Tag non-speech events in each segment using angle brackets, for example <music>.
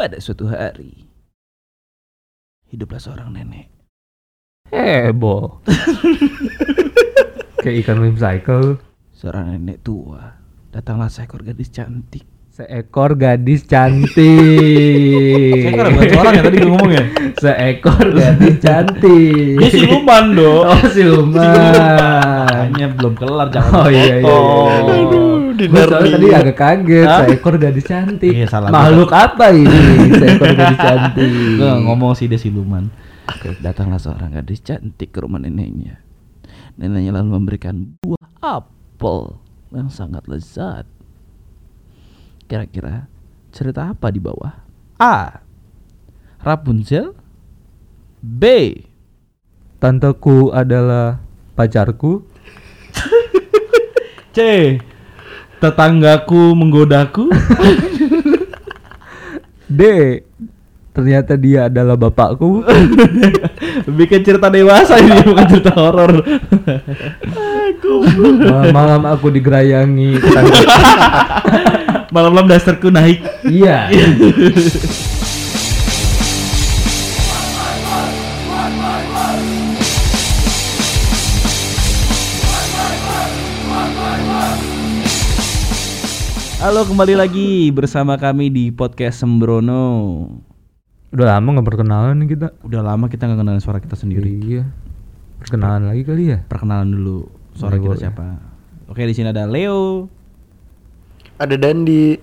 Pada suatu hari, hiduplah seorang nenek. Heboh. <laughs> Kayak ikan whip cycle. Seorang nenek tua. Datanglah seekor gadis cantik. Seekor gadis cantik. Seekor bukan seorang ya tadi gue ngomong ya? Seekor gadis cantik. Dia siluman dong. Oh siluman. Hanya belum kelar jangan Oh iya iya. iya. Aduh, Gua dinar tadi agak kaget. Hah? Seekor gadis <laughs> cantik. Iya, salah Makhluk apa ini? Seekor gadis <laughs> cantik. Nggak ngomong sih dia siluman. Oke, datanglah seorang gadis cantik ke rumah neneknya. Neneknya lalu memberikan buah apel yang sangat lezat. Kira-kira cerita apa di bawah? A. Rapunzel B. Tanteku adalah pacarku. <laughs> C. Tetanggaku menggodaku <laughs> D. Ternyata dia adalah bapakku. <laughs> Bikin cerita dewasa ini bukan cerita horor <laughs> Malam, malam aku digerayangi. Malam-malam dasarku naik Iya. Halo kembali lagi bersama kami di podcast Sembrono Udah lama nggak perkenalan nih kita. Udah lama kita nggak kenalin suara kita sendiri Iya. Perkenalan lagi kali ya. Perkenalan dulu suara Boleh, kita boleh. siapa Oke di sini ada Leo Ada Dandi.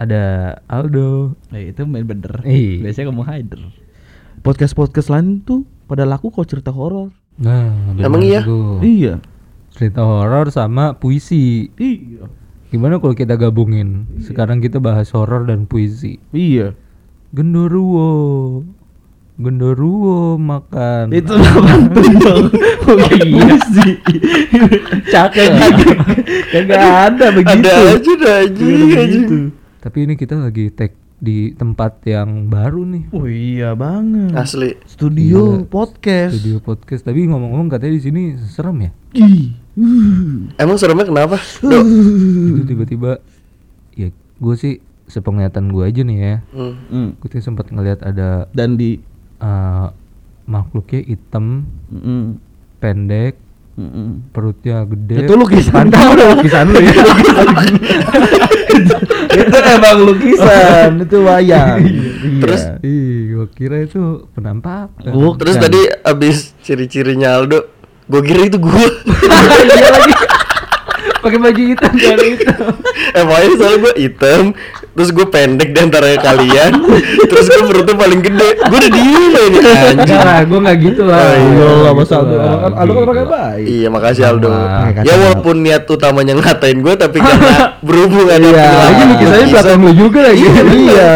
Ada Aldo. Eh itu main bener Iya. Biasanya kamu Haider Podcast-podcast lain tuh pada laku kok cerita horor Nah, Emang iya? Iya Cerita horor sama puisi. Iya Gimana kalau kita gabungin? Sekarang kita bahas horor dan puisi. Iya Genderuwo. Genderuwo makan. Itu nama dong Oh <laughs> iya sih cakep. Kagak ada begitu Ada aja ada begitu Tapi ini kita lagi tag di tempat yang baru nih. Oh iya banget Asli. Studio Iya. podcast Studio podcast. Tapi ngomong-ngomong katanya di sini serem ya. Ih. Uh. Emang seremnya kenapa? Itu tiba-tiba ya gue sih sepenglihatan gue aja nih ya. Hmm. Hmm. Gue tuh sempat ngelihat ada Dan di eh, makhluknya hitam, Mm-mm. pendek, Mm-mm. perutnya gede. Itu lukisan udah lukisan lu ya. <laughs> itu emang lukisan itu wayang <laughs> Terus Ih, gue kira itu penampakan. Bukan. terus tadi abis ciri-cirinya Aldo, gue kira itu gue. iya lagi. <laughs> Pakai baju hitam kayak hitam. eh pokoknya soalnya gue hitam, terus gue pendek di antara kalian, terus gue perutnya paling gede. Gue udah diem ini. Enggak lah, gue enggak gitu lah. Oh, iya lah Gitu masa Aldo Aldo kan gitu. baik Iya makasih Aldo. Sama. Ya walaupun niat utamanya ngatain gue, tapi karena <laughs> berhubung ada Iya, lagi lukisannya lukisan belakang lu juga lagi. iya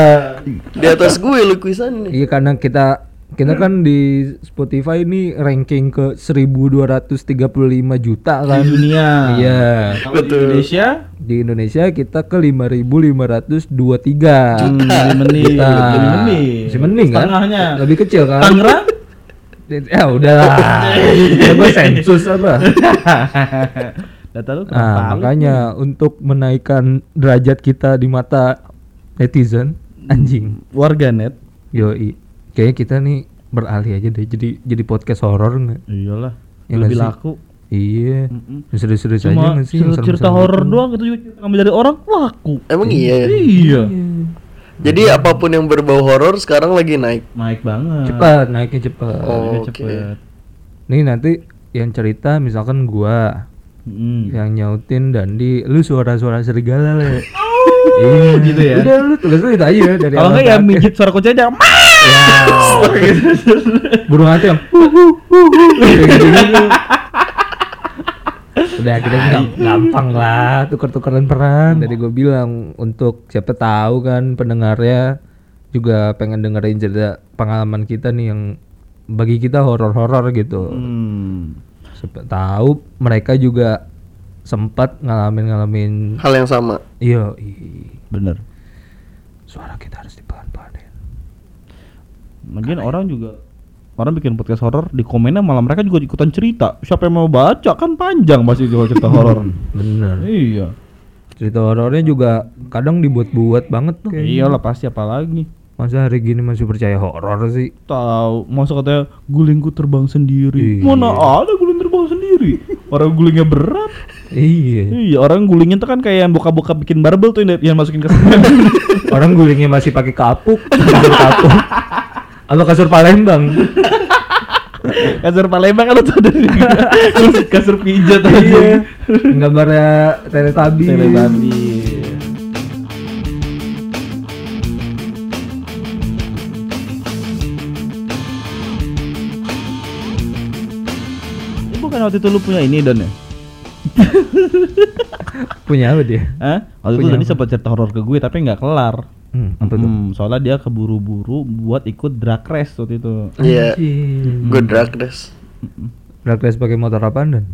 di atas gue lukisannya. Iya karena kita kita kan di Spotify ini ranking ke 1235 juta kan. di dunia Iya. kalau di Indonesia Di Indonesia kita ke 5523. hmm, lebih mending Juta. lebih mending Masih mending kan? setengahnya Lebih kecil kan? Tangerang Ya udahlah. <laughs> gue sensus apa? <laughs> data lu Nah, kenapa makanya untuk menaikkan derajat kita di mata netizen anjing. warganet Yoi. Kayaknya kita nih beralih aja deh jadi jadi podcast horor nggak? iyalah Ya lebih sih? laku Iya. Mm-mm. Serius-serius aja cuma nggak sih? cerita, cerita horor gitu? doang gitu ngambil dari orang laku Emang iya ya. iya Jadi apa pun yang berbau horor sekarang lagi naik. naik banget Cepat, naiknya cepat. Oh, Naiknya oke. cepet Nih nanti yang cerita misalkan gua Mm. yang nyautin dan di lu suara-suara serigala le. <laughs> iya gitu ya Udah lu tulis itu aja dari kalau enggak ya mijit suara kucing aja burung hantu yang. Udah kita gam- gampang lah tuker-tukeran peran. Tadi gue bilang untuk siapa tahu kan pendengarnya juga pengen dengerin cerita pengalaman kita nih yang bagi kita horor-horor gitu. hmm. Siapa tahu mereka juga sempat ngalamin-ngalamin Hal yang sama. iya bener suara kita. Lagian orang juga orang bikin podcast horor di komennya malah mereka juga ikutan cerita. Siapa yang mau baca kan panjang masih kalau cerita horor. Bener. iya. Cerita horornya juga kadang dibuat-buat banget tuh. Iyalah pasti apalagi. Masa hari gini masih percaya horor sih? Tahu, masa katanya gulingku terbang sendiri. Iya. Mana ada guling terbang sendiri? Orang gulingnya berat. Iya. Iya, orang gulingnya tuh kan kayak yang buka-buka bikin barbel tuh yang, yang masukin ke. <laughs> Orang gulingnya masih pakai kapuk, <laughs> kapuk. Atau kasur Palembang. <laughs> kasur Palembang kan tuh dari <laughs> kasur pijat aja. iya. Gambarnya Teletubbies. Teletubbies. Ini bukan waktu itu lu punya ini Don ya? <laughs> Punya apa dia? Hah? Waktu itu Punya tadi apa? sempat cerita horor ke gue tapi nggak kelar. Hmm, apa tuh? Hmm, soalnya dia keburu-buru buat ikut drag race waktu itu. Iya. Anjing. Gue drag race. Drag race pakai motor apaan dan?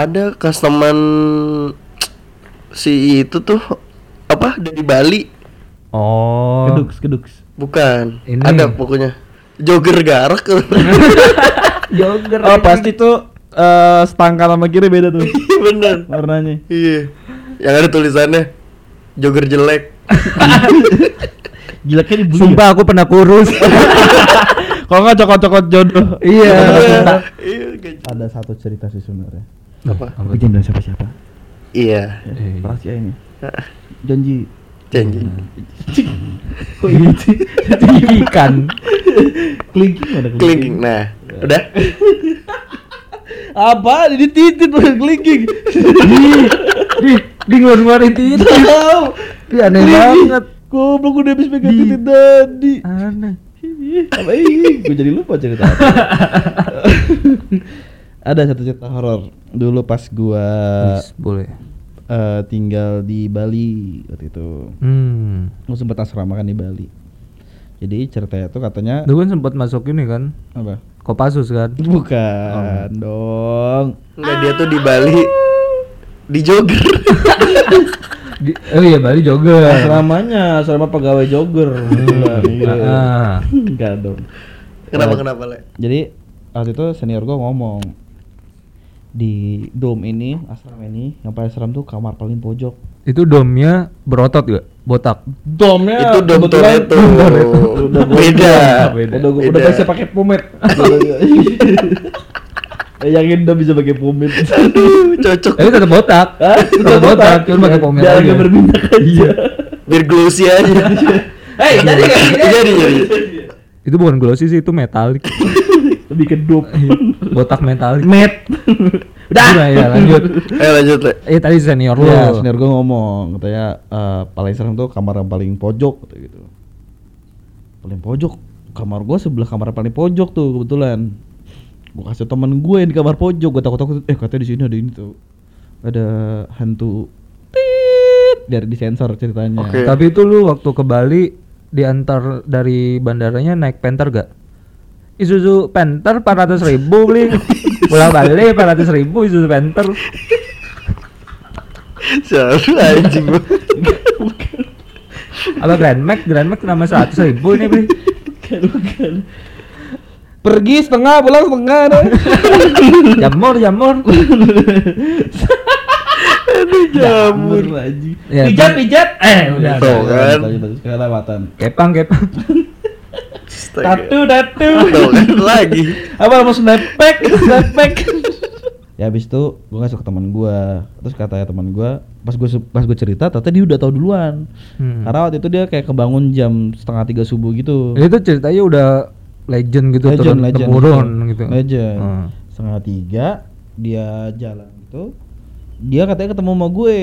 Ada customer si itu tuh apa dari Bali? Oh. Keduks, keduks. Bukan. Ini. Ada pokoknya. Jogger garak. <laughs> <laughs> Jogger. Oh, pasti tuh eh stang kanan sama kiri beda tuh Bener. warnanya. Iya. Yang ada tulisannya jogger jelek. Gila kayak dibeli. ya? Sumpah aku pernah kurus. <laughs> Kalau nggak cokot-cokot jodoh. iya. Iya, gaji. Ada satu cerita sih sebenarnya. Apa? Apa Tapi jangan bilang siapa-siapa. Iya. Eh. Rahasia ini. <laughs> Janji. Janji. Kok ini sih? Ikan. Kelingking ada Kelingking. Nah, udah. Apa? Ini titit bukan kelingking. Di, di ngeluarin titik. Tahu. Di aneh banget. Goblok udah habis pegang Di- titit tadi. Aneh. Apa ini? Gue jadi lupa cerita. apa. <laughs> Ada satu cerita horor dulu pas gua Wis, boleh. eh, tinggal di Bali waktu itu. Hmm. Gue sempet asrama kan di Bali. Jadi ceritanya tuh katanya Lu kan sempat masuk ini kan? apa? Kopassus kan? Bukan dong. Enggak dia tuh di Bali di jogger. Di, oh iya Bali jogger. Asramanya, asrama pegawai jogger. Iya. Ah. Enggak dong. kenapa Eh, kenapa, Le? Jadi waktu itu senior gua ngomong di dom ini, asrama ini, yang paling serem tuh kamar paling pojok. Itu domnya berotot gak? Botak. Domnya Itu dom Toretto. Udah gua- Beda. Udah udah, gua- udah Beda. bisa pakai pomade. <laughs> Bayangin dom bisa pakai pomade. Aduh, cocok. Tapi tetap botak. <laughs> Tetap botak, cuma pakai pomade Biar aja. agak berminyak aja. Biar glossy aja. <laughs> Hei, jadi? Jadi jadi. Itu bukan glossy sih, itu metalik. <laughs> Lebih ke dop. botak metalik. Met. Udah. ya lanjut. Ayo lanjut, Le. Eh tadi senior lu. Ya, senior gue ngomong, katanya eh, paling serem tuh kamar yang paling pojok gitu. Paling pojok, kamar gue sebelah kamar paling pojok tuh kebetulan. Gue kasih temen gue yang di kamar pojok, gue takut-takut, eh katanya di sini ada ini tuh, ada hantu. Tit, dari disensor ceritanya. Oke. Tapi itu lu waktu ke Bali diantar dari bandaranya naik Panther gak? Isuzu Panther 400 ribu beli <laughs> Pulang Bali 400 ribu Isuzu Panther Selalu anjing gua. Apa Grand Max Grand Max nama 100 ribu ini beli Bukan, bukan. Pergi setengah, pulang setengah deh. <laughs> Jamur jamur jamur. lagi. Ya, pijat, pijat. Eh, udah. Udah, kan. kelewatan. Kepang kepang. Tatu, tatu. Lagi. apa mau snapback <laughs> snapback ya habis itu gue ngasih ke teman gue terus katanya teman gue pas gue pas gue cerita ternyata dia udah tahu duluan Hmm. karena waktu itu dia kayak kebangun jam setengah tiga subuh gitu Itu ceritanya udah legend gitu legend turun legend. temurun legend. gitu. legend. Hmm. setengah tiga dia jalan gitu. Dia katanya ketemu sama gue.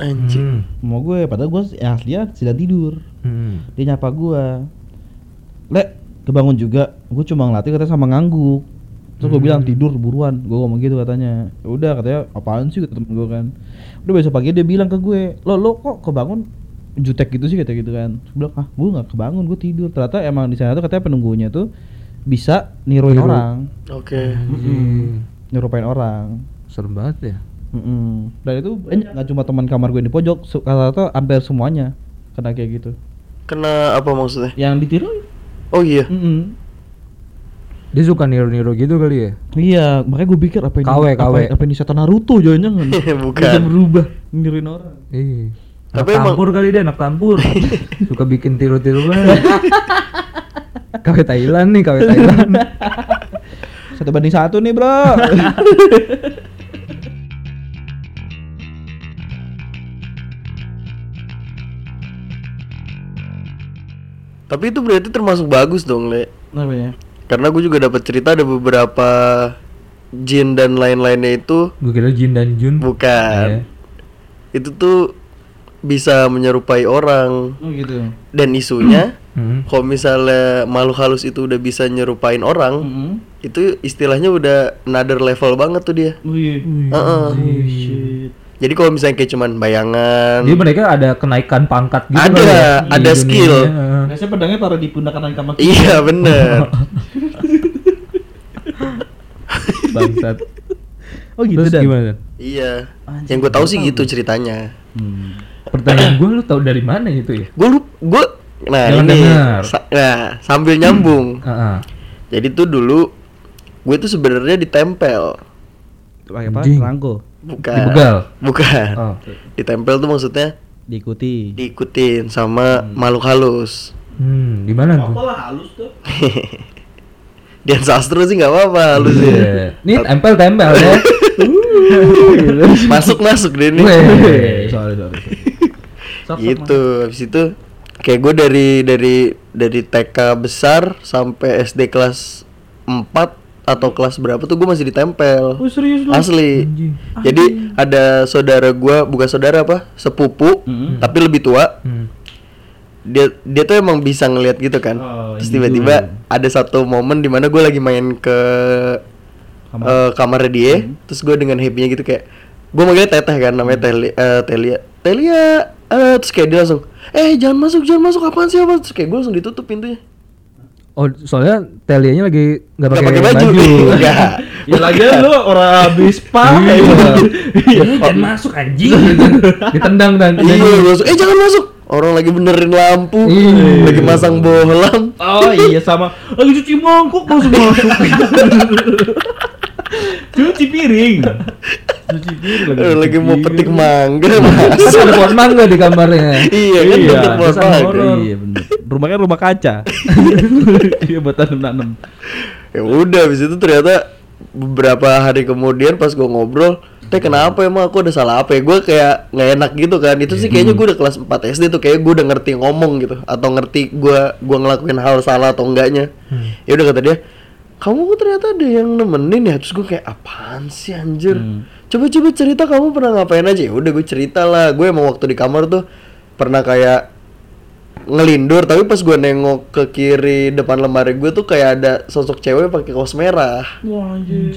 Anjing. Hmm. sama gue padahal gue yang aslinya sedang tidur. Hmm. dia nyapa gua le kebangun juga. Gue cuma ngelatih katanya sama ngangguk. Terus gue Hmm. bilang tidur buruan. Gue ngomong gitu katanya. "Ya udah katanya apaan sih? temen gue kan. Udah besok pagi dia bilang ke gue lo lo kok kebangun jutek gitu sih kata gitu kan gue bilang ah gue nggak kebangun gue tidur ternyata emang di sana tuh katanya penunggunya tuh bisa niruin Niru. orang Oke. Hmm. nyerupain orang Serem banget ya Mm-mm. dan itu banyak nggak cuma teman kamar gue di pojok kata-kata hampir semuanya kena kayak gitu Kena apa maksudnya? yang ditiru Oh iya. Mm-mm. Dia suka niru-niru gitu kali ya Iya, makanya gue pikir apa ini KW, apa, KW. apa ini setan Naruto jangan-jangan <laughs> Bukan. Bisa berubah niruin orang. Iya Anak Tapi emang- campur kali dia anak campur. <laughs> Suka bikin tiru-tiru banget. <laughs> KW Thailand nih, KW Thailand. <laughs> Satu banding satu nih bro. Tapi itu berarti termasuk bagus dong, Le. Apa ya? Karena gue juga dapat cerita ada beberapa jin dan lain-lainnya itu Gue kira Jin dan Jun. bukan. Iya. Itu tuh bisa menyerupai orang Oh gitu. dan isunya Hmm. kalau misalnya makhluk halus itu udah bisa nyerupain orang, Mm-hmm. itu istilahnya udah another level banget tuh dia. Wih. Heeh. Shit. Jadi kalau misalnya kayak cuman bayangan, Jadi mereka ada kenaikan pangkat gitu Ada, ya, ada dunia skill. Biasanya pedangnya taruh di pundak kanan kamar. iya bener. <laughs> Bangsat. Oh gitu Terus dan. gimana? Iya. Anjing, Yang gue tahu sih gitu ceritanya. Hmm. Pertanyaan gue lu tahu dari mana itu ya? Gue lup, gue, nah Jangan ini, sa- nah sambil nyambung. Heeh. Jadi tuh dulu gue tuh sebenarnya ditempel, Pakai apa? Rangko. bukan? Dibegal. Bukan. Oh. Ditempel tuh maksudnya Diikuti. diikutin sama makhluk halus. Hmm, gimana tuh? lah halus tuh. <laughs> Dian sastra sih nggak apa-apa halus ya. Iya. Nih tempel-tempel ya. <laughs> masuk masuk deh nih. Sorry sorry. Sok, sok, gitu. Habis itu kayak gue dari dari dari TK besar sampai SD kelas 4 atau kelas berapa tuh gue masih ditempel. Oh serius lu? Asli. Anjing. Jadi ada saudara gua, bukan saudara apa? Sepupu, Mm-mm. tapi lebih tua. Hmm. Dia dia tuh emang bisa ngelihat gitu kan. Oh, Terus tiba-tiba ada satu momen di mana gue lagi main ke Kamar. eh, kamarnya dia, terus gue dengan happy-nya gitu kayak gue manggilnya teteh kan namanya Telia, eh, Telia, Telia, eh, terus kayak dia langsung, eh jangan masuk, jangan masuk, apaan sih apa? Terus kayak gue langsung ditutup pintunya. Oh, soalnya Telianya lagi nggak Gak pakai pakai baju, enggak. <laughs> Ya lagi lu orang habis spa. Iya. Jangan masuk anjing. <laughs> Ditendang dan. Iya, langsung, eh jangan masuk. Orang lagi benerin lampu, Iya. lagi masang bohlam. Oh iya sama. Lagi cuci mangkok masuk masuk. <laughs> cuci piring. Cuci piring Eh, lagi mau petik mangga Kan mas. ada pohon mangga di kamarnya. iya kan Iya, kesan mangga. Iya bener. Rumahnya rumah kaca. <laughs> Iya buat tanam-tanam. <laughs> Ya udah, habis itu ternyata beberapa hari kemudian pas gua ngobrol, teh kenapa emang aku ada salah apa ya? Gue kayak nggak enak gitu kan. Itu sih kayaknya gue udah kelas 4 SD tuh kayak gue udah ngerti ngomong gitu atau ngerti gua gua ngelakuin hal salah atau enggaknya. Ya udah kata dia, kamu kok ternyata ada yang nemenin ya? Terus gue kayak apaan sih anjir? Coba-coba cerita kamu pernah ngapain aja? Ya udah gue cerita lah. Gue emang waktu di kamar tuh pernah kayak ngelindur. Tapi pas gue nengok ke kiri depan lemari gue tuh kayak ada sosok cewek pakai kaos merah. Wah anjir.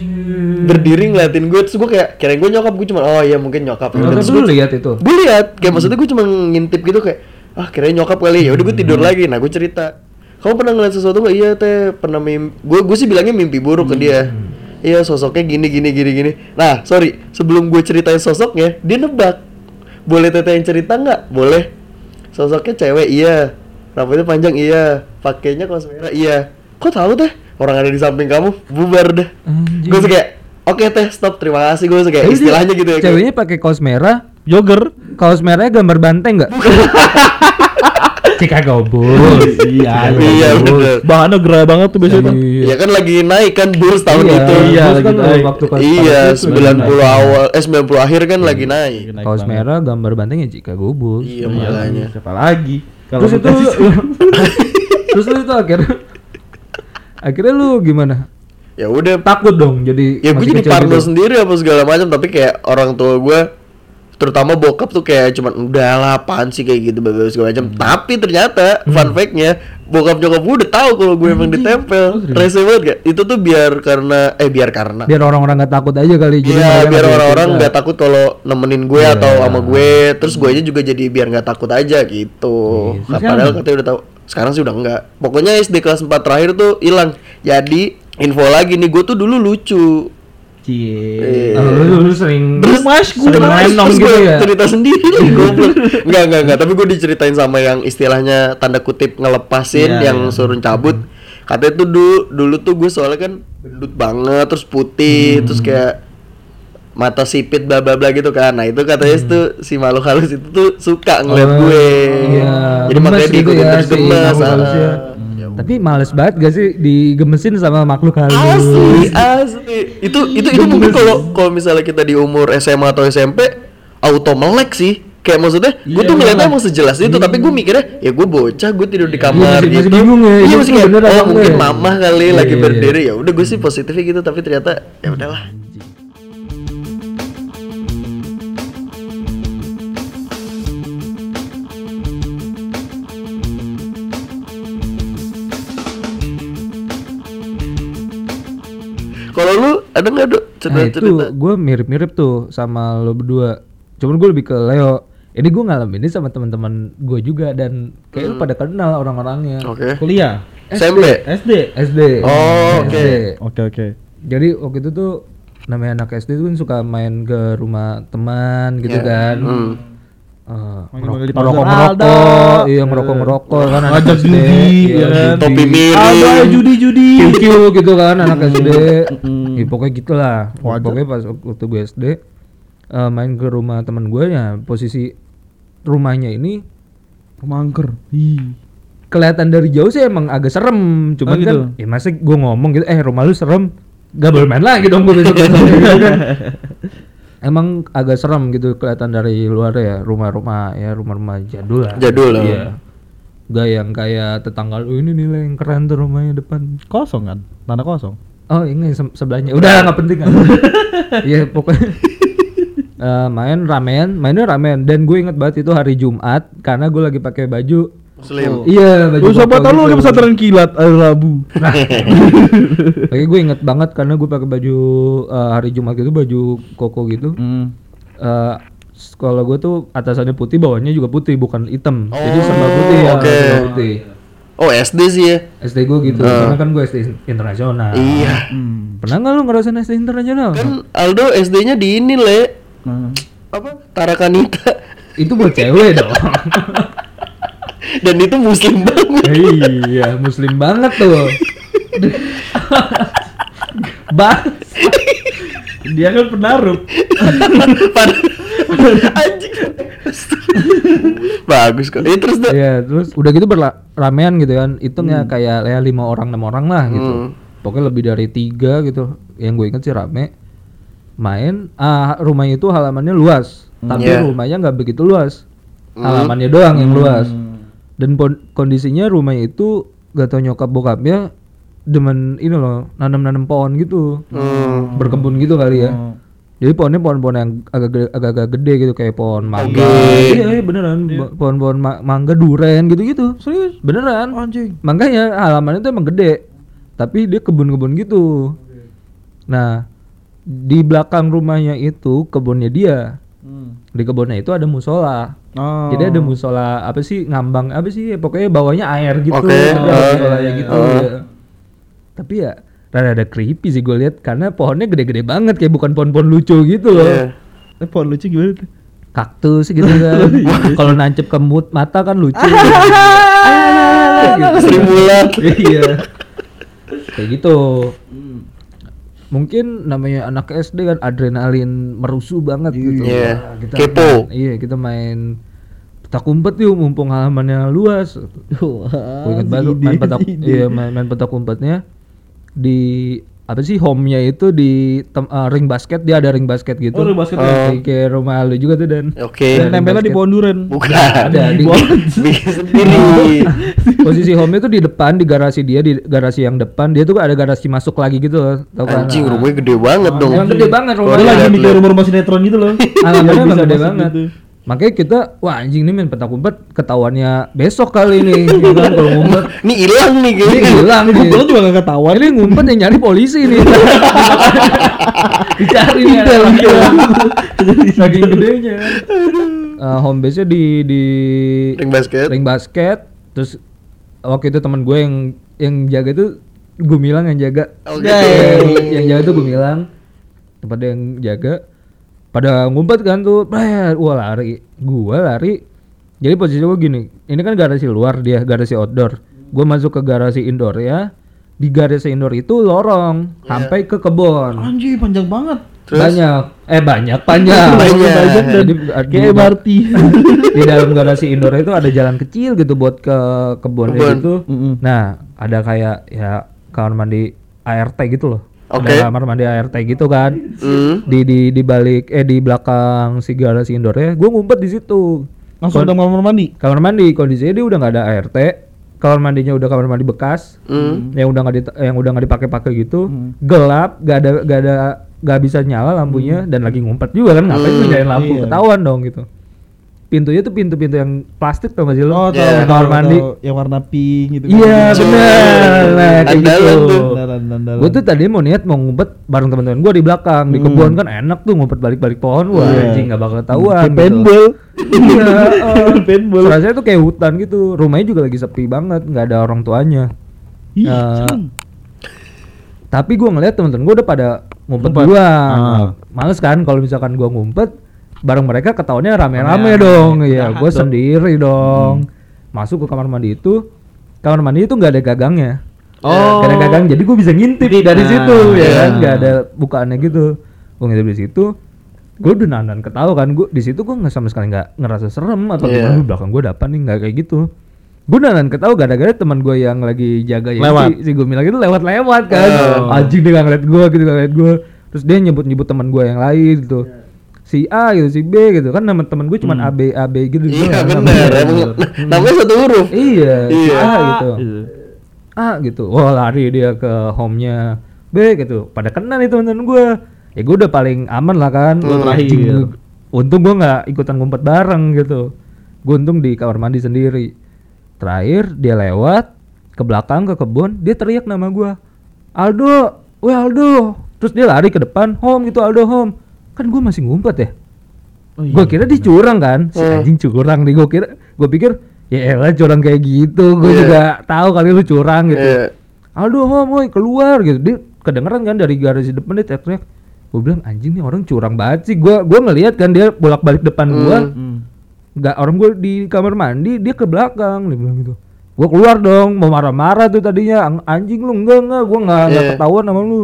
berdiri ngeliatin gue terus gue kayak kira gue nyokap. Gue cuma oh iya mungkin nyokap. Ya terus gue lihat itu. gue lihat kayak maksudnya gue cuma ngintip gitu kayak ah kirain nyokap kali. Ya udah gue tidur lagi. Nah gue cerita kamu pernah ngeliat sesuatu nggak? Iya teh pernah mimpi gue gue sih bilangnya mimpi buruk ke dia. Iya sosoknya gini gini gini gini. Nah sorry sebelum gue ceritain sosoknya dia nebak. Boleh teteh yang cerita nggak? Boleh. Sosoknya cewek iya. Rambutnya panjang iya. Pakainya kaos merah iya. Kok tahu teh? Orang ada di samping kamu bubar deh. Anjing. gue kayak oke teh stop terima kasih. Gue kayak istilahnya gitu ya Ceweknya pakai kaos merah, Jogger. kaos merahnya gambar banteng nggak? <laughs> Chicago Bulls. Iya. Iya, bener. Bahannya gerah banget tuh biasanya. tuh. Iya kan lagi naik kan Bulls tahun Iya, itu. Iya, Bulls lagi kan naik. waktu pas Iya, pada itu lagi 90 naik. awal eh 90 akhir kan lagi naik. Naik Kaos merah gambar bantengnya Chicago Bulls. Iya makanya. Siapa lagi? Kalau Terus itu <laughs> Terus itu akhirnya Akhirnya lu gimana? Ya udah Takut dong jadi ya gue jadi parno gitu. sendiri apa segala macam tapi kayak orang tua gue terutama bokap tuh kayak cuman udahlah apaan sih kayak gitu bla-bla segala macam tapi ternyata fun fact-nya bokap nyokap gue udah tahu kalau gue emang ditempel rese banget gak itu tuh biar karena eh biar karena Biar orang-orang nggak takut aja kali jadi mereka biar orang-orang cerita. nggak takut kalau nemenin gue Iya. atau sama gue, terus gue aja juga jadi biar nggak takut aja gitu. Iya, Nah, padahal katanya udah tahu. Sekarang sih udah enggak. Pokoknya SD kelas 4 terakhir tuh hilang. Jadi info lagi nih, gue tuh dulu lucu. Cie. Ah, lu, lu sering Terus Mas, gue sering lenong gitu ya. cerita sendiri lagi goblok. Enggak, enggak, enggak, tapi gue diceritain sama yang istilahnya tanda kutip ngelepasin Iya, yang iya. suruh cabut. Katanya tuh dulu dulu tuh gue soalnya kan gendut banget, terus putih, terus kayak mata sipit bla bla bla gitu kan. Nah, itu katanya Hmm. itu si makhluk halus itu tuh suka ngeliat Oh, gue. iya. Jadi Gemes makanya gitu diikutin ya, terus si gemes. ah. halusnya. Tapi males banget gak sih digemesin sama makhluk halus? Asli, asli. Itu itu itu mungkin kalau kalau misalnya kita di umur SMA atau SMP auto melek sih. Kayak maksudnya, gue tuh ngeliatnya emang sejelas itu, tapi gue mikirnya, ya gue bocah, gue tidur di kamar masih- gitu. masih bingung ya, Iya masih kayak, oh mungkin ya? mama kali Iya, lagi iya, berdiri ya. Udah gue sih positifnya gitu, tapi ternyata ya udahlah. Ada nggak dok Nah cerita-cerita? itu gue mirip-mirip tuh sama lo berdua. Cuman gue lebih ke Leo. Ini gue ngalamin ini sama teman-teman gue juga dan kayak lu pada kenal orang-orangnya. Hmm. Oke. Kuliah. SMP. SD. SD. Oh, oke. SD. Oke oke. Jadi waktu itu tuh namanya anak SD tuh kan suka main ke rumah teman gitu Iya. kan. Hmm. Eh, di ngerokok pasar, ngerokok, Alda. iya ngerokok ngerokok kan anak Ngajak SD, judi, iya, ya kan? judi. Topi miring. Ada ayo judi judi. QQ gitu kan anak SD ya, pokoknya gitulah pokoknya pas waktu gue SD eh, main ke rumah teman gue ya posisi rumahnya ini Pemangker. Ih. kelihatan dari jauh sih emang agak serem cuman Oh, gitu. kan ya masa gue ngomong gitu eh rumah lu serem gak boleh main lagi dong gue besok besok gitu kan emang agak serem gitu kelihatan dari luar ya rumah-rumah ya rumah-rumah jadul lah Jadul lah. iya gak yang kayak tetangga lu ini nilai yang keren tuh rumahnya depan Kosong kan? Tanah kosong. Oh ini se- sebelahnya udah nggak penting kan? <laughs> Iya pokoknya Eh, main ramen, mainnya ramen dan gue inget banget itu hari Jumat karena gue lagi pakai baju Muslim. iya baju Lu sobat koko lu lagi gitu. pesantren kilat hari Rabu. <laughs> Lagi gue inget banget karena gue pakai baju eh, hari Jumat gitu baju koko gitu. Hmm. Eh, sekolah gue tuh atasannya putih, bawahnya juga putih bukan hitam. Jadi serba Oh, putih ya, oke. serba putih. Oh SD sih ya. SD gue gitu, karena kan gue SD internasional. Iya. Hmm. Pernah nggak lu ngerasain SD internasional? Kan Aldo SD-nya di ini le Nah. apa Tarakanita Itu buat cewek dong. <laughs> dan itu Muslim banget. iya, muslim banget tuh. Bang, Dia kan penaruh. Anjing. Bagus kok. Eh terus. Iya, terus udah gitu berramean gitu kan. Hitungnya kayak ya lima orang enam orang lah gitu. Hmm. Pokoknya lebih dari tiga gitu. Yang gue inget sih rame. Main, ah rumahnya itu halamannya luas, tapi Iya. rumahnya nggak begitu luas. Halamannya doang yang luas. Dan pon- kondisinya rumahnya itu gak tau nyokap bokapnya demen ini loh nanam-nanam pohon gitu, Hmm. berkebun gitu kali ya. Oh. Jadi pohonnya pohon-pohon yang agak-agak gede gitu kayak pohon mangga. Iya, iya beneran Bo- pohon-pohon ma- mangga duren gitu-gitu. Serius? Beneran. Anjing. Makanya halamannya tuh emang gede. Tapi dia kebun-kebun gitu. Nah, di belakang rumahnya itu kebunnya dia. Hmm. Di kebunnya itu ada musola. Oh. Jadi ada musola apa sih ngambang apa sih pokoknya bawahnya air gitu. Oke, Ada eh, musolanya gitu. eh. ya. Tapi ya rada ada creepy sih gue lihat karena pohonnya gede-gede banget kayak bukan pohon-pohon lucu gitu loh. Iya. Eh, pohon lucu gimana tuh? Kaktus gitu kan. <laughs> Kalau nancep ke mut mata kan lucu. <laughs> Ah, gitu. Sri Mulat. iya. Kayak gitu. Mungkin namanya anak SD kan adrenalin merusuh banget gitu. Iya. Wah, kita Kepo. main- iya, kita main petak umpet yuk mumpung halamannya luas. <laughs> Gue inget banget main petak iya main, main petak umpetnya di apa sih home-nya itu di tem- eh, ring basket dia ada ring basket gitu. Oh, ring basket ya? Kayak- rumah lu juga tuh dan. Oke. Dan Tempelnya di pohon duren. Bukan. Ada di <laughs> sendiri. <laughs> posisi home itu di depan di garasi dia di garasi yang depan dia tuh ada garasi masuk lagi gitu loh tau kan Anjing Nah, rumahnya gede banget dong. Emang gede banget rumahnya lagi mikir rumah-rumah sinetron gitu loh. Yang bisa gede banget gitu. Makanya kita wah anjing nih main petak umpet ketahuannya besok kali ini <laughs> ya kan kalau ngumpet. Ini hilang nih ini kayaknya. hilang Ini nih. Gue juga gak ketahuan. ini ngumpet yang nyari polisi nih. <laughs> Dicari nih. <laughs> Saking gedenya. Kan Eh, home base nya di di Ring basket. ring basket. Terus waktu itu teman gue yang yang jaga itu gue bilang yang jaga. Oke. yang, yang jaga gue bilang pada yang jaga pada ngumpet kan tuh Bret, wah lari gue lari jadi posisi gue gini ini kan garasi luar dia garasi outdoor gue masuk ke garasi indoor ya di garasi indoor itu lorong sampai ke kebun Anjing panjang banget. Terus? Banyak. Eh banyak, panjang. Banyak. Banyak dan di, Kayak MRT. di dalam garasi indoor itu ada jalan kecil gitu buat ke kebun Kebun. gitu. Mm-mm. Nah, ada kayak ya kamar mandi ART gitu loh. Oke. Ada kamar mandi ART gitu kan. Hmm. Di di di balik eh di belakang si garasi indoornya, gue ngumpet di situ. Langsung udah kamar mandi. Kamar mandi kondisinya dia udah nggak ada ART. Kamar mandinya udah kamar mandi bekas. Hmm. Yang udah nggak di, yang udah nggak dipakai-pakai gitu. Hmm. Gelap, gak ada gak ada gak bisa nyala lampunya dan lagi ngumpet juga kan ngapain lu nyalain lampu Iya. ketahuan dong gitu. Pintunya tuh pintu-pintu yang plastik tau gak sih lu? Oh, tahu, Iya. kamar mandi. yang warna pink gitu. Iya Cuk. benar, nah kayak gitu. tuh. Andalan. Gue tuh tadi mau niat mau ngumpet bareng teman-teman gue di belakang di Hmm. kebun kan enak tuh ngumpet balik-balik pohon wah Iya. anjing nggak bakal ketahuan. Kayak gitu. paintball. Iya. <laughs> Paintball. Rasanya tuh kayak hutan gitu. Rumahnya juga lagi sepi banget, nggak ada orang tuanya. Ih, serem. Tapi gue ngeliat temen-temen gue udah pada ngumpet Ngumpet. duluan. Ah. Males kan kalau misalkan gue ngumpet bareng mereka ketahuannya rame-rame dong. Iya, Jahat gue sendiri dong. Masuk ke kamar mandi itu, kamar mandi itu nggak ada gagangnya. Oh. Gak ada gagang, jadi gue bisa ngintip dari Nah, situ ya iya. kan, nggak ada bukaannya gitu. Gue ngintip di situ, gue udah nanan ketawa kan, gue di situ gue nggak sama sekali nggak ngerasa serem atau Iya. gimana belakang gue dapat nih nggak kayak gitu. Gue nanan ketawa gara-gara teman gue yang lagi jaga ya Lewat. si, si Gumil itu lewat-lewat kan, Oh. anjing dia nggak ngeliat gue gitu nggak ngeliat gue, terus dia nyebut-nyebut teman gue yang lain gitu. Si A gitu, si B gitu kan nama teman gue cuma A B A B gitu. gitu Iya kan, benar. namanya. Emang namanya satu huruf. Iya, si Iya. A gitu. Iya. A gitu. Wah lari dia ke home-nya B gitu. Pada kena nih teman-teman gue. Ya gue udah paling aman lah kan. Wah, terakhir. gua- Untung gue nggak ikutan ngumpet bareng gitu. Gue untung di kamar mandi sendiri. Terakhir dia lewat ke belakang ke kebun. Dia teriak nama gue. Aldo, weh Aldo. Terus dia lari ke depan. Home gitu Aldo home. Kan gue masih ngumpet ya. Oh, iya. Gue kira dia curang kan, si Hmm. anjing curang nih. Gue kira, gue pikir ya elah curang kayak gitu. Gue Iya. juga tahu kali lu curang gitu. Iya. Aldo, hom, woi keluar gitu. Dia kedengeran kan dari garasi depan dia teriak-teriak. Gue bilang anjing nih orang curang banget sih. Gue gue ngelihat kan dia bolak-balik depan gua. Hmm. Nggak orang gue di kamar mandi, dia ke belakang. Dia bilang gitu. Gue keluar dong, mau marah-marah tuh tadinya. Anjing lu enggak enggak, gue nggak nggak Iya. ketahuan sama lu.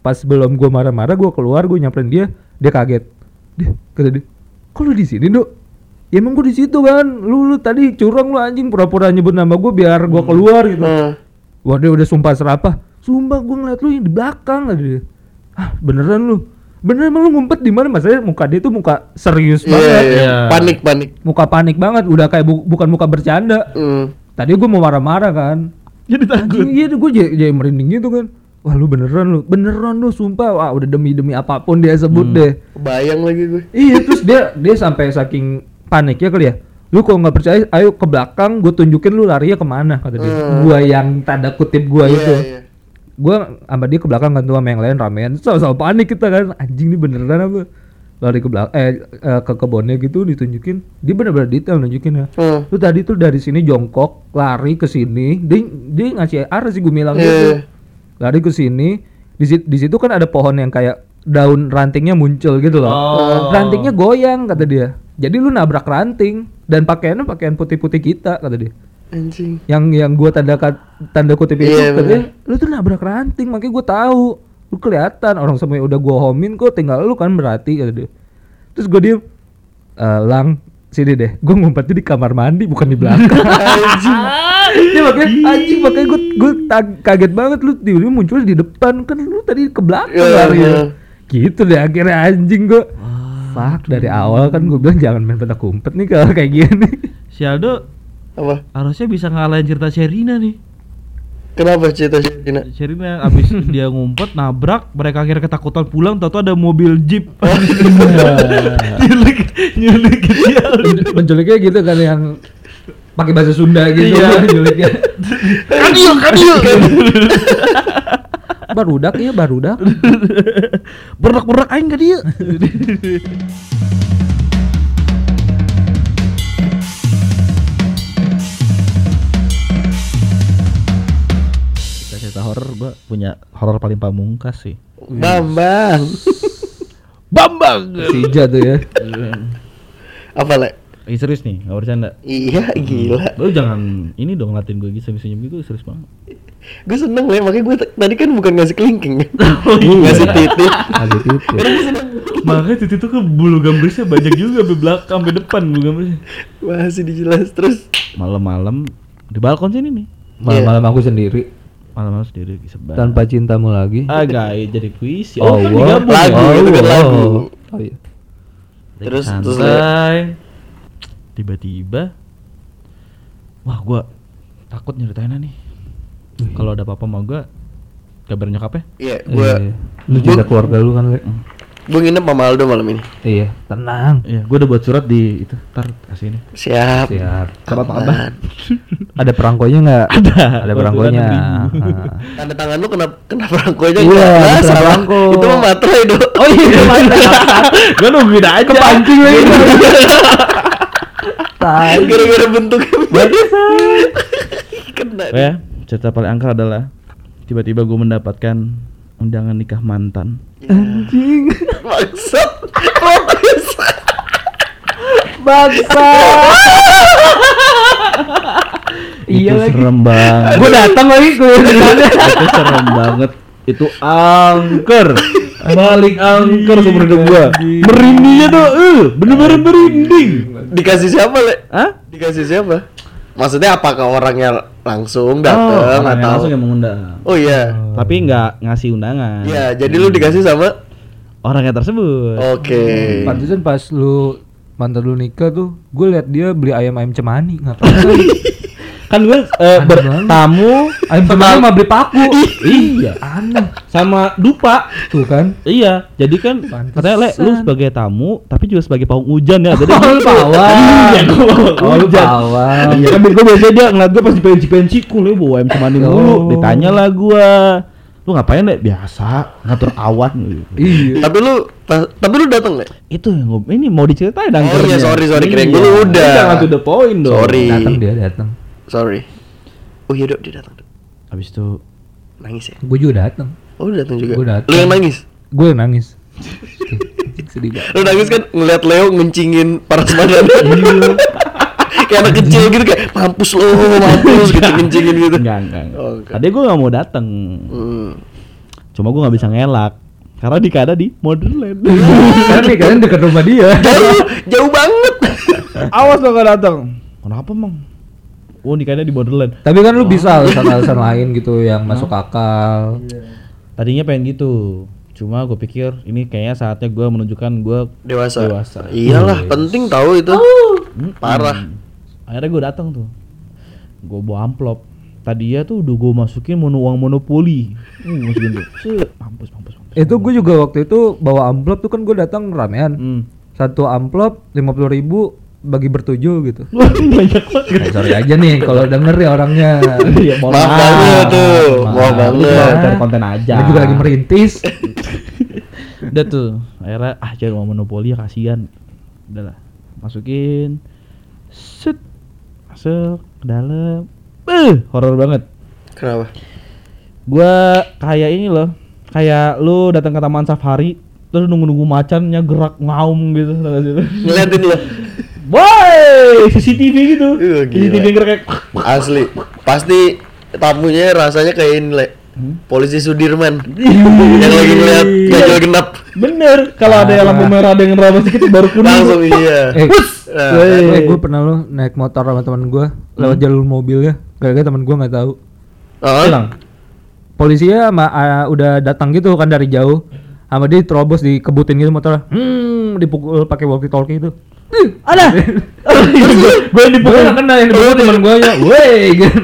Pas belum gue marah-marah, gue keluar, gue nyamperin dia, dia kaget. Dia kata dia, kok lu di sini dok? Ya emang gue di situ kan. Lu lu tadi curang lu anjing pura-pura nyebut nama gue biar gue keluar gitu. Hmm. Wah dia udah sumpah serapah. Sumpah gue ngeliat lu yang di belakang aja dia. Ah beneran lu. Beneran emang lu ngumpet di mana? Masalahnya muka dia tuh muka serius Iya, banget. iya. Iya. Panik, panik. Muka panik banget. Udah kayak bu- bukan muka bercanda. Hmm. Tadi gue mau marah-marah kan. Jadi takut. Anjing, iya gue jadi, jadi merinding gitu kan. Wah lu beneran lu. Beneran lu sumpah. Wah udah demi-demi apa pun dia sebut Hmm. deh. Bayang lagi gue. Iya terus dia dia sampai saking paniknya kali ya. Lu kalau nggak percaya, ayo ke belakang, gue tunjukin lu larinya ke mana kata dia. Hmm. Gua yang tanda kutip gua Iya, itu. iya. Gua sama dia ke belakang kan tuh sama yang lain ramean. Sama-sama panik kita kan. Anjing ini beneran apa? Lari ke belakang eh, eh, ke kebunnya gitu ditunjukin. Dia bener-bener detail nunjukin ya. Hmm. Lu tadi tuh dari sini jongkok, lari ke sini. Dia dia ngasih arah sih gue bilang Iya. gitu. Lari ke sini. Di situ, di situ kan ada pohon yang kayak daun rantingnya muncul gitu loh. Oh. Rantingnya goyang kata dia. Jadi lu nabrak ranting. Dan pakaiannya pakaian putih-putih kita kata dia. Anjing. Yang yang gua tanda tanda kutip itu Iya, katanya, lu tuh nabrak ranting makanya gua tahu. Lu kelihatan. Orang semua udah gua homin kok tinggal lu kan berarti kata dia. Terus gua diem "Eh, lang sini deh. Gue ngumpetnya di kamar mandi bukan di belakang. <laughs> Dia makanya anjing makanya gue gue kaget banget. Lu tiba-tiba muncul di depan. Kan lu tadi ke belakang Iya, lari. iya. gitu deh akhirnya anjing gue Fuck dari awal kan gue bilang jangan main petak umpet nih kalau kayak gini Si Aldo Apa? harusnya bisa ngalahin cerita Sherina nih. Kenapa cerita Cina? Sherina abis <laughs> dia ngumpet nabrak, mereka akhirnya ketakutan pulang, tahu ada mobil jeep. <laughs> nyulik nyulik dia. menculiknya gitu kan yang pakai bahasa Sunda gitu Iya. <laughs> menculiknya Kadil, kadil. Barudak ya barudak <laughs> Berak-berak aing ke dia. cerita horor gua punya horor paling pamungkas sih. Bambang. Bambang. Sija tuh ya Apa le? Ih serius nih, nggak bercanda. Iya gila. Lu jangan ini dong latin gue gitu senyum-senyum gitu serius banget. gue seneng lah makanya gue tadi kan bukan ngasih kelingking <laughs> Oh, iya. ngasih titip Ada titik. Makanya titik itu ke bulu gambrisnya banyak juga sampai belakang sampai depan bulu gambrisnya. masih dijelas terus Malam-malam di balkon sini nih. Malam-malam aku sendiri Malam-malam sendiri sebar. tanpa cintamu lagi. Ah, guys, jadi puisi. Oh, kan wow. digabung ya? Lagu, itu kan lagu. Oh iya. Terus- Santai. terus tiba-tiba wah gua takut nyeritainnya nih. Kalau ada apa-apa sama gua kabar nyokapnya. iya Iya, gue iya. Lu juga keluarga lu kan, Le? gue nginep sama Aldo malam ini Iya, tenang. Iya, gua udah buat surat di itu. Ntar kasih ini. siap Siap. Surat abah. <laughs> Ada perangkonya nggak? Ada. Ada perangkonya. Ah. tanda tangan lu kena kena perangkonya Iya, nggak? ada Nah, salah. perangko. itu mah materai do Oh iya, <laughs> gua nungguin aja. Kepancing lagi. <laughs> Tai. gara-gara bentuknya <laughs> kena Oh ya, cerita paling angker adalah tiba-tiba gue mendapatkan undangan nikah mantan. Anjing. maksud Bangsa. iya itu lagi. serem banget. Gue datang lagi gue itu serem banget. Itu angker. Balik angker seumur hidup gua. Merindingnya tuh, eh, bener-bener merinding. dikasih siapa le Hah? dikasih siapa maksudnya apakah orangnya langsung Oh, datang orangnya atau langsung yang mengundang. oh iya Tapi nggak ngasih undangan. Iya, jadi lu dikasih sama Orangnya tersebut. Oke. Pantesan pas lu mantan lu nikah tuh, gue liat dia beli ayam ayam cemani ngapain? <laughs> Kan gue eh, Aneh bertamu ayam cemani mah beli paku. iya Aneh sama dupa. tuh kan. Iya, jadi kan Pantesan. katanya le, lu sebagai tamu tapi juga sebagai pawang hujan ya. Jadi Oh, lu pawang. Iya, gua pawang Oh, hujan. pawang. Iya, kan gue biasanya dia ngeliat gue pas di pensi-pensi, kok lu bawa ayam cemani mulu. Oh. Ditanya lah gua, lu ngapain le? Biasa ngatur awan. Iya. Tapi lu ta- tapi lu datang nggak? Itu yang gua, ini mau diceritain Oh iya, sorry, sorry, Iya. gua lu udah. Jangan to the point dong. Sorry. Datang dia datang. Sorry. Oh iya dok, dia datang. Dok. Habis itu Nangis ya? Gue juga datang. Oh lu datang juga. Gua datang. Lu yang nangis? Gue yang nangis. <laughs> Sedih banget. Lu nangis kan ngeliat Leo ngencingin paras badan. Iya. <laughs> kayak anak kecil gitu kayak mampus lo, mampus gitu ngencingin gitu. enggak enggak. enggak. Oh, enggak. Tadi gua nggak mau datang. Hmm. Cuma gua nggak bisa ngelak. Karena di ada di Modern Karena <laughs> nih kalian dekat rumah dia. Jauh, jauh banget. Awas lo gak datang. Kenapa mang? Oh nikahnya di Borderland. Tapi kan lu bisa alasan-alasan <laughs> lain gitu yang masuk akal. Tadinya pengen gitu. Cuma gue pikir ini kayaknya saatnya gue menunjukkan gue Dewasa. Dewasa. Iyalah, penting tahu itu. Parah. akhirnya gue datang tuh. Gue bawa amplop. Tadinya tuh udah gue masukin mono uang monopoli. Hmm, masukin tuh. <laughs> Mampus mampus mampus. Itu gue juga waktu itu bawa amplop tuh kan gue datang ramean. Hmm. Satu amplop lima puluh ribu bagi bertujuh gitu. <laughs> Banyak banget. Eh, sorry aja nih kalau denger ya orangnya. Iya, mohon Maaf banget tuh, maaf Lu banget. cari konten aja. Dia juga lagi merintis. <laughs> Udah tuh, akhirnya ah cari uang monopoli ya kasihan. Udah lah, masukin. Set. Masuk ke dalam. Eh, horor banget. Kenapa? Gua kayak ini loh. Kayak lu datang ke taman safari terus nunggu-nunggu macannya gerak ngaum gitu? Ngeliatin lo. Boy, CCTV gitu. Iya, gila. CCTV yang kayak <laughs> Asli. Pasti tamunya rasanya kayak ini, Le. Hmm? Polisi Sudirman yang lagi ngeliat ganjil genap Bener, kalau ada yang lampu merah ada yang nerabas sedikit baru kuning. langsung iya. <laughs> eh, Nah, Wey. gue pernah lo naik motor sama teman gue lewat jalur mobilnya. Gara-gara teman gue nggak tahu. ah, Hilang. Polisinya sama ah, udah datang gitu kan dari jauh. Sama dia terobos dikebutin gitu motornya. Hmm, dipukul pakai walkie talkie itu. Ada. <laughs> Gue yang dipukul. nggak kena yang dipukul teman gue nya. Weh, gitu.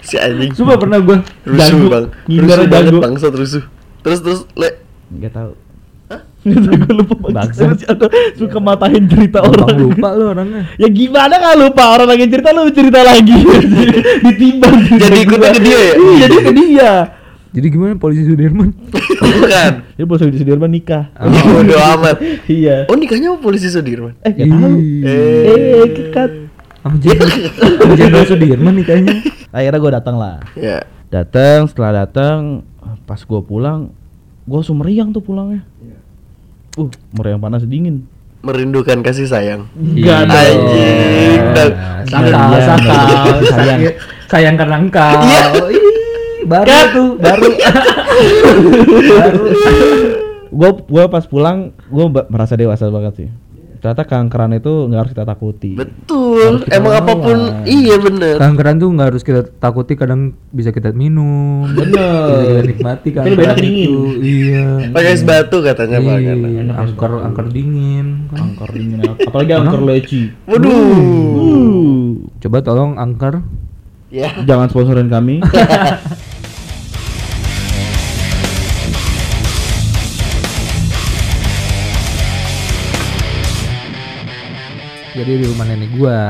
si anjing. Sumpah pernah gue. Rusuh bang. Ngindar Rusuh banget jago. bangsat rusuh. Terus terus Le. Enggak tahu. Gue lupa. Bangsat. Atau suka matain cerita Orang lupa lo orangnya. Ya gimana nggak lupa orang lagi cerita lu cerita lagi. <laughs> Ditimbang. Jadi ikutnya ke dia ya? Iya, jadi ke dia. Jadi gimana polisi Sudirman? Bukan. Dia bos di Sudirman nikah. Oh, bodo amat. <laughs> Iya. Oh nikahnya sama polisi Sudirman. Eh, enggak tahu. Eh. Eh, kekat. Sama <laughs> Jenderal sama Jenderal Sudirman nih kayaknya. Akhirnya gue datang lah. Ya. Datang, setelah datang, pas gue pulang, gue langsung meriang tuh pulangnya. Uh, meriang panas dingin. Merindukan kasih sayang. Enggak. Anjing, dong. Sakal, Iya, sakal, iya. sayang, sayang karena engkau. Iya. Baru tuh, baru. <laughs> baru. Gue gue pas pulang gue merasa dewasa banget sih. Ternyata kankeran itu nggak harus kita takuti. Betul. kita Emang lawan. apa pun iya bener. Kankeran tuh nggak harus kita takuti, kadang bisa kita minum. Bener. Bisa kita nikmati enak kankeran dingin. itu. Iya. Pakai es batu katanya Pak. kan. Iya, angker angker dingin. kan. Angker dingin apa? Apalagi angker leci. Waduh. Uh. Coba tolong angker. Ya. Jangan sponsorin kami. <laughs> Jadi di rumah nenek gua.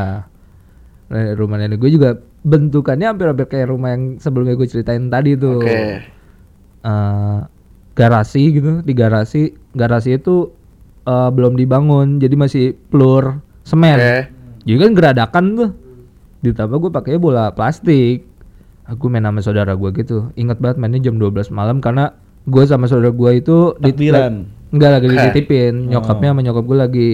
Nah, rumah nenek gua juga bentukannya hampir-hampir kayak rumah yang sebelumnya gue ceritain tadi tuh. Oke. Eh, garasi gitu, di garasi, garasi itu eh, belum dibangun, jadi masih floor semen. Oke. Jadi kan geradakan tuh. Ditambah gue pakai bola plastik. Aku main sama saudara gue gitu. Ingat banget mainnya jam 12 malam karena gue sama saudara gue itu di- Takbiran. Enggak lagi dititipin. Nyokapnya sama nyokap gue lagi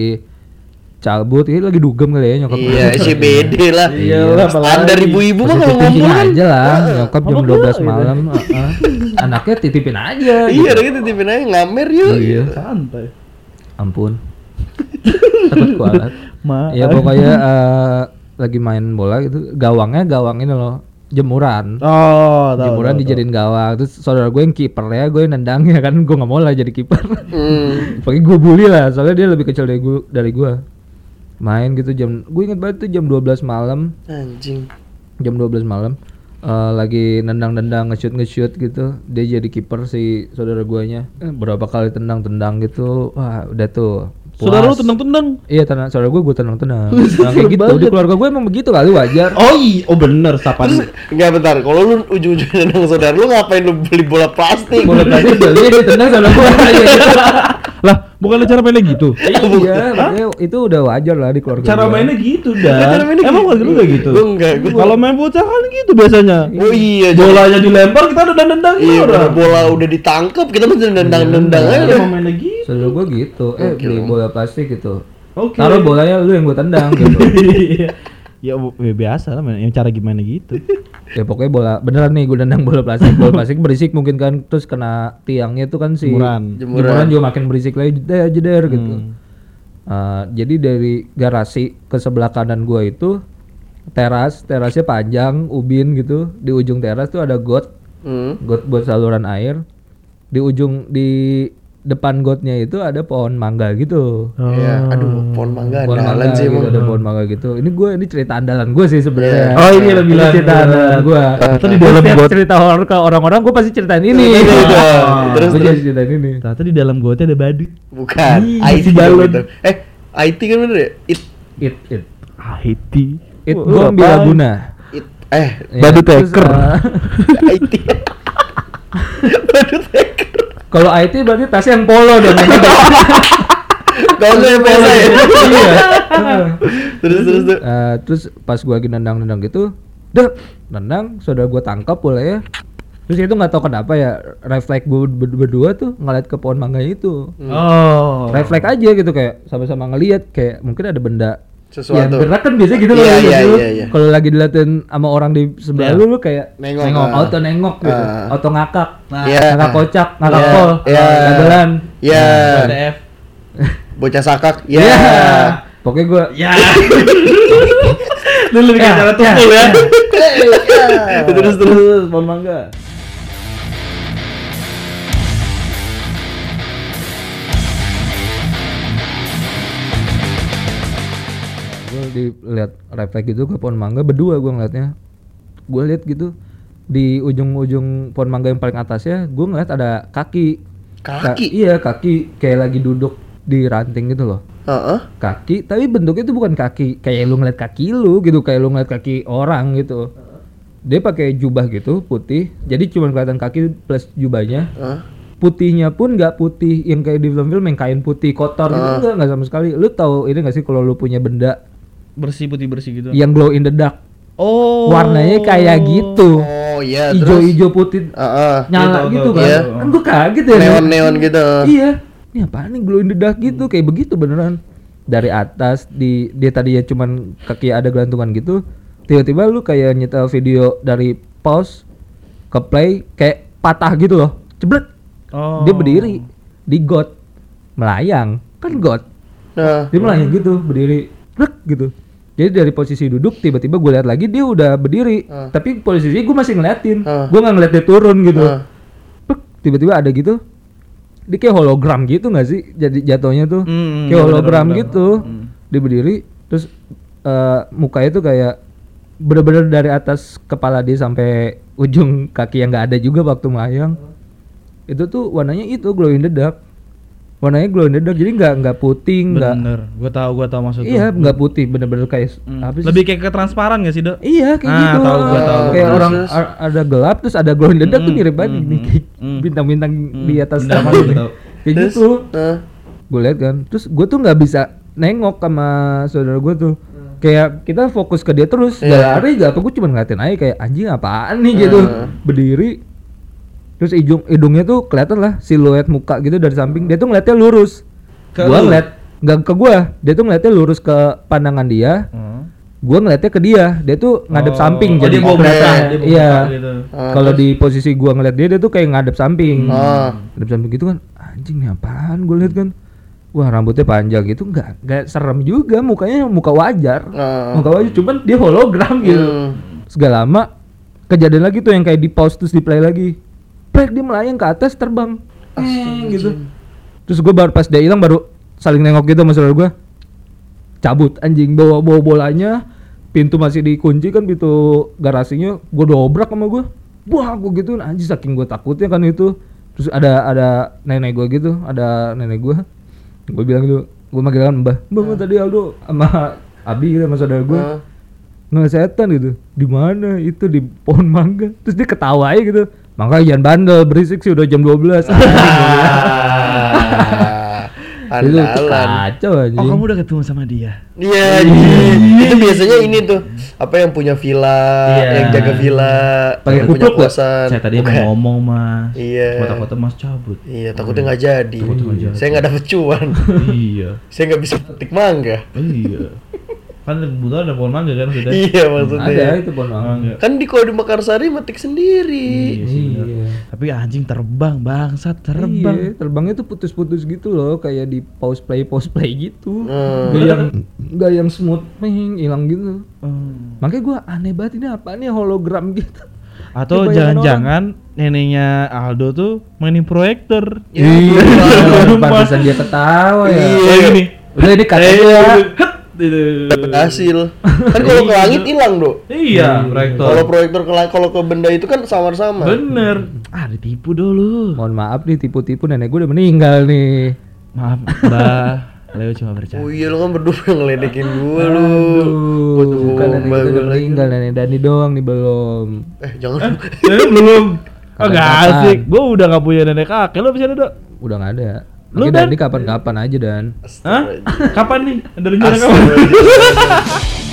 cabut, ini lagi dugem kali ya nyokap. Iya, <laughs> si bede lah. Iyalah, apalagi. Standar ibu-ibu mah kalau ngumpul kan. aja lah, nyokap jam Apa 12 boleh, malam, heeh. anaknya titipin aja. Iya, gitu. lagi titipin aja ngamer yuk. Iya. Santai. Ampun. <laughs> Takut kualat. Ma. Ya pokoknya eh, lagi main bola gitu, gawangnya gawang ini loh, jemuran. Oh, tahu. jemuran tahu, dijadiin gawang. Terus saudara gue yang kiper ya, gue yang nendangnya kan, gue nggak mau lah jadi kiper. Hmm. <laughs> Pokoknya gue bully lah, soalnya dia lebih kecil dari gue. Dari gue. Main gitu jam, gue inget banget tuh jam 12 malam, Anjing. jam 12 malam. eh, lagi nendang-nendang nge-shoot nge-shoot gitu dia jadi kiper si saudara guanya Eh, berapa kali tendang-tendang gitu wah udah tuh tahu. Saudara lu puas. tendang-tendang. Iya tenang, saudara gue gue tenang-tenang. <laughs> Nah, kayak gitu. Di keluarga gue emang begitu kali wajar. Oh iya, oh bener sapan. Enggak bentar, kalau lu ujung-ujungnya nendang saudara lu ngapain lu beli bola plastik? Bola plastik beli ditendang saudara gue. <laughs> lah, bukan cara mainnya gitu. Iya, makanya itu udah wajar lah di keluarga. Cara gua. mainnya gitu dah. cara mainnya Emang gitu. keluarga lu gak gitu? Gua enggak, gua- Kalau main bocah kan gitu biasanya. Oh iya, Bolanya dilempar kita udah nendang iya udah. bola, udah ditangkap, kita masih nendang-nendang aja. Iya, mau mainnya gitu. Saudara gue gitu. Eh, beli bola plastik gitu. Oke. Taruh bolanya lu yang gue tendang gitu. <laughs> Ya ya biasa lah yang cara gimana gitu. <laughs> ya pokoknya bola beneran nih gue tendang bola plastik. Bola plastik berisik mungkin kan terus kena tiangnya tuh kan si Jemuran. Jemuran. jemuran juga makin berisik lagi jeder jeder gitu. Hmm. Uh, jadi dari garasi ke sebelah kanan gua itu teras, terasnya panjang, ubin gitu. Di ujung teras tuh ada got, Hmm. got buat saluran air. Di ujung di depan gotnya itu ada pohon mangga gitu. Iya, aduh, pohon mangga pohon andalan mangga sih gitu, ada pohon mangga gitu. Ini gue ini cerita andalan gue sih sebenarnya. Oh, ini lebih Ini lanjut. cerita andalan gue. Ternyata di dalam got cerita horor ke orang-orang gue pasti ceritain ini. Iya, iya. Terus Terus, gue terus. jadi ceritain ini. Ternyata di dalam gotnya ada badut. Bukan, Ih, IT dong balon. Eh, IT kan bener ya? It, It it Haiti. it gue Bilaguna. it, eh, Iya, Badut terus, hacker. eh, IT. Badut hacker. Kalau IT berarti tasnya yang polo dong. <laughs> Kalau yang biasa ya. Iya. <laughs> Terus terus terus. Eh, terus pas gua lagi nendang-nendang gitu, dah nendang, saudara gua tangkap boleh ya. Terus itu nggak tahu kenapa ya refleks gua ber- berdua tuh ngeliat ke pohon mangga itu. Oh. Refleks aja gitu kayak sama-sama ngeliat kayak mungkin ada benda Sesuatu. yang gerak kan biasanya gitu loh. Iya, biasanya iya, iya, iya. Kalau lagi diliatin sama orang di sebelah Iya. lu lu kayak Nengok, nengok ah. auto nengok gitu, Ah. auto ngakak. Iya. Ngakak kocak, ngakak Iya, kol, iya. dagelan. Ya, BTF. bocah sakak. Ya. Iya. Pokoknya gua Ya. <laughs> Lu lebih kayak Ya, cara tumpul ya, ya. <laughs> Ya. Terus terus pohon mangga. gue dilihat refleks gitu ke pohon mangga berdua gue ngeliatnya. Gue lihat gitu di ujung-ujung pohon mangga yang paling atasnya gue ngeliat ada kaki. Ka- Kaki? iya kaki. Kayak lagi duduk di ranting gitu loh. Heeh. kaki tapi bentuknya itu bukan kaki. Kayak lu ngeliat kaki lu gitu kayak lu ngeliat kaki orang gitu. Dia pakai jubah gitu putih. Jadi cuma kelihatan kaki plus jubahnya. Hah? putihnya pun nggak putih. Yang kayak di film-film yang kain putih kotor gitu Ah. enggak nggak sama sekali. Lu tahu ini nggak sih kalau lu punya benda Bersih putih bersih gitu. yang glow in the dark. Oh. warnanya kayak gitu. Oh iya, terus. hijau-hijau putih. Heeh. nyala Iya, tahu, gitu tahu, kan? Iya. kan gue kaget ya. Neon-neon gitu. iya. Ini apaan nih glow in the dark gitu? Kayak begitu beneran. Dari atas di dia tadinya cuman kaki ada gelantungan gitu. Tiba-tiba lu kayak nyetel video dari pause ke play kayak patah gitu loh. Ceblek. Oh. dia berdiri di got. Melayang. Kan got. Nah, dia melayang gitu berdiri. Brek, gitu jadi dari posisi duduk tiba-tiba gue lihat lagi dia udah berdiri Ah. tapi posisinya gue masih ngeliatin Ah. gue nggak ngeliat dia turun gitu. Brek, tiba-tiba ada gitu dia kayak hologram gitu nggak sih jadi jatuhnya tuh Hmm, kayak iya, hologram bener-bener. gitu Hmm. dia berdiri terus eh, mukanya tuh kayak bener-bener dari atas kepala dia sampai ujung kaki yang nggak ada juga waktu melayang itu tuh warnanya itu glow in the dark warnanya glow in the dark jadi nggak nggak putih nggak Bener, gue tahu gue tahu maksud iya nggak putih bener-bener kayak Hmm. apa sih Lebih kayak ke transparan gak sih, Dok? iya kayak Ah, gitu tahu gua, tahu. kayak orang ada gelap terus ada glow in the dark tuh Hmm, mirip banget hmm, nih hmm, kayak hmm. bintang-bintang di atas apa gitu. kayak Terus? gitu Nah, gue lihat kan terus gue tuh nggak bisa nengok sama saudara gue tuh kayak kita fokus ke dia terus Iya. gak lari gak apa gue cuma ngeliatin aja kayak anjing apaan nih gitu Hmm. berdiri terus hidung hidungnya tuh kelihatan lah siluet muka gitu dari samping dia tuh ngeliatnya lurus Ke gua lu? ngeliat nggak ke gua dia tuh ngeliatnya lurus ke pandangan dia Hmm. gua ngeliatnya ke dia dia tuh ngadep Oh, samping oh, jadi bawa kelihatan. iya gitu. Ah, kalau di posisi gua ngeliat dia dia tuh kayak ngadep samping Ah. ngadep samping gitu kan anjing nih apaan gue liat kan wah rambutnya panjang gitu nggak nggak serem juga mukanya muka wajar Ah. muka wajar cuman dia hologram gitu Hmm. segala lama kejadian lagi tuh yang kayak di pause terus di play lagi play dia melayang ke atas terbang. Eh, gitu. Terus gue baru pas dia hilang baru saling nengok gitu sama saudara gue cabut anjing. Bawa bawa bolanya pintu masih dikunci kan pintu garasinya. Gue dobrak sama gue wah gue gitu. Anjing saking gue takutnya kan itu. Terus ada ada nenek gue gitu. Ada nenek gue gue bilang gitu. Gue manggil kan mbah. Mbah mbah, tadi Aldo sama Abi gitu sama saudara gue Ah. nggak setan gitu. Di mana? Itu di pohon mangga. Terus dia ketawa aja gitu makanya jangan bandel berisik sih udah jam 12 Ah. <laughs> itu kacau aja Oh, kamu udah ketemu sama dia? Iya, iya. itu biasanya ini tuh apa yang punya villa, Iya. yang jaga villa, Pakai yang punya kosan. Saya tadi mau ngomong, Mas. Iya. Kota Mas cabut. Iya, takutnya nggak jadi. Takutnya jadi. Saya nggak dapet cuan. iya. Saya nggak bisa petik mangga. Iya. Kan kebetulan ada pohon mangga kan sudah. Iya maksudnya. ada itu pohon mangga. Kan di kalau di Mekarsari metik sendiri. Iya. Iya. Tapi anjing terbang, bangsat Iya, terbang. terbangnya tuh putus-putus gitu loh, kayak di pause play pause play gitu. Hmm. Gak yang gak yang smooth, ping, hilang gitu. Hmm. Makanya gua aneh banget ini apa nih hologram gitu. Atau jangan-jangan neneknya Aldo tuh mainin proyektor. Ya, Iya, <laughs> pantesan dia ketawa ya. Iya. Kayak gini. Udah ini aja ya. Het, gitu. Berhasil. Kan kalau ke langit hilang, Dok. Iya, proyektor. Kalau proyektor ke kalau ke benda itu kan samar-samar. Bener. Ah, ditipu dulu. Mohon maaf nih tipu-tipu nenek gue udah meninggal nih. Maaf, Mbah. Leo cuma bercanda. Oh iya lu kan berdua yang ngeledekin gua lu. Bukan nenek gue udah meninggal, nenek Dani doang nih belum. Eh, jangan. Jadi belum. Oh, gak asik. Gue udah gak punya nenek kakek. Lo bisa ada? Udah nggak ada. Lu, Dan? Kapan-kapan aja dan. Hah? Kapan nih? Ada rencana kapan? <laughs>